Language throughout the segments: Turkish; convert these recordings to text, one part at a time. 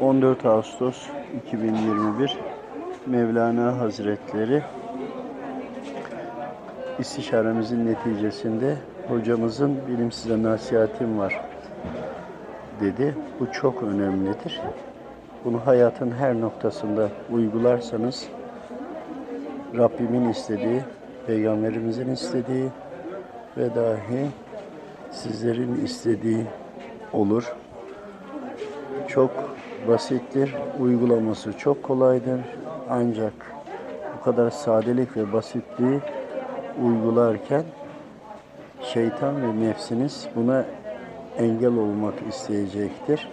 14 Ağustos 2021 Mevlana Hazretleri istişaremizin neticesinde hocamızın benim size nasihatim var dedi. Bu çok önemlidir. Bunu hayatın her noktasında uygularsanız Rabbimin istediği, Peygamberimizin istediği ve dahi sizlerin istediği olur. Çok basittir, uygulaması çok kolaydır. Ancak bu kadar sadelik ve basitliği uygularken şeytan ve nefsiniz buna engel olmak isteyecektir.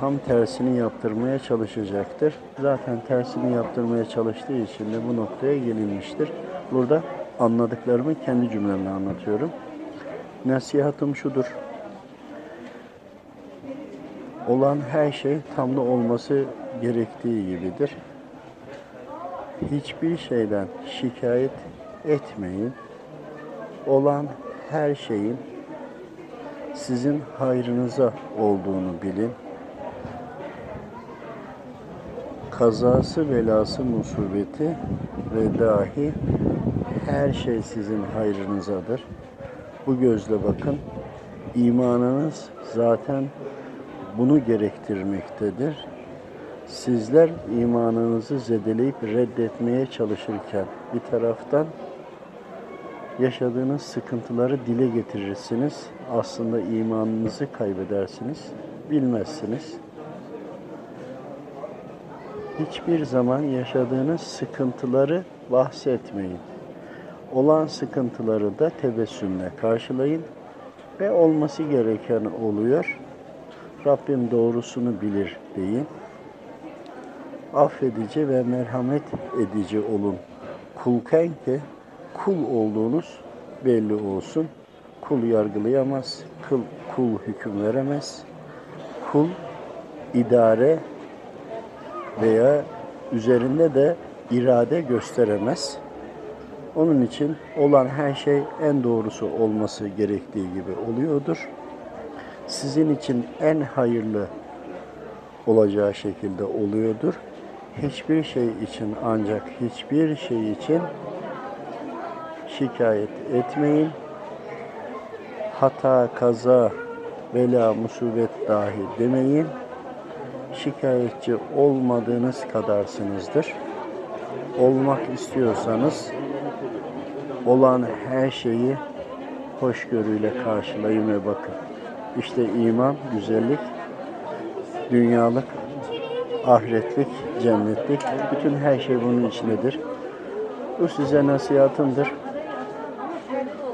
Tam tersini yaptırmaya çalışacaktır. Zaten tersini yaptırmaya çalıştığı için de bu noktaya gelinmiştir. Burada anladıklarımı kendi cümlemle anlatıyorum. Nasihatım şudur. Olan her şey tam da olması gerektiği gibidir. Hiçbir şeyden şikayet etmeyin. Olan her şeyin sizin hayrınıza olduğunu bilin. Kazası, belası, musibeti ve dahi her şey sizin hayrınızadır. Bu gözle bakın. İmanınız zaten bunu gerektirmektedir. Sizler imanınızı zedeleyip reddetmeye çalışırken bir taraftan yaşadığınız sıkıntıları dile getirirsiniz. Aslında imanınızı kaybedersiniz. Bilmezsiniz. Hiçbir zaman yaşadığınız sıkıntıları bahsetmeyin. Olan sıkıntıları da tebessümle karşılayın ve olması gereken oluyor. Rabbim doğrusunu bilir deyin. Affedici ve merhamet edici olun. Kulken ki kul olduğunuz belli olsun. Kul yargılayamaz, kul, kul hüküm veremez. Kul idare veya üzerinde de irade gösteremez. Onun için olan her şey en doğrusu olması gerektiği gibi oluyordur. Sizin için en hayırlı olacağı şekilde oluyordur. Hiçbir şey için ancak hiçbir şey için şikayet etmeyin. Hata, kaza, bela, musibet dahi demeyin. Şikayetçi olmadığınız kadarsınızdır. Olmak istiyorsanız olan her şeyi hoşgörüyle karşılayın ve bakın. İşte iman, güzellik, dünyalık, ahiretlik, cennetlik, bütün her şey bunun içindedir. Bu size nasihatımdır.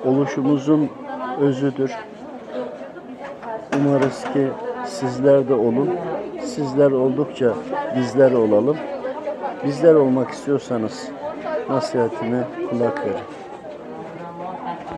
Oluşumuzun özüdür. Umarız ki sizler de olun. Sizler oldukça bizler olalım. Bizler olmak istiyorsanız nasihatime kulak verin.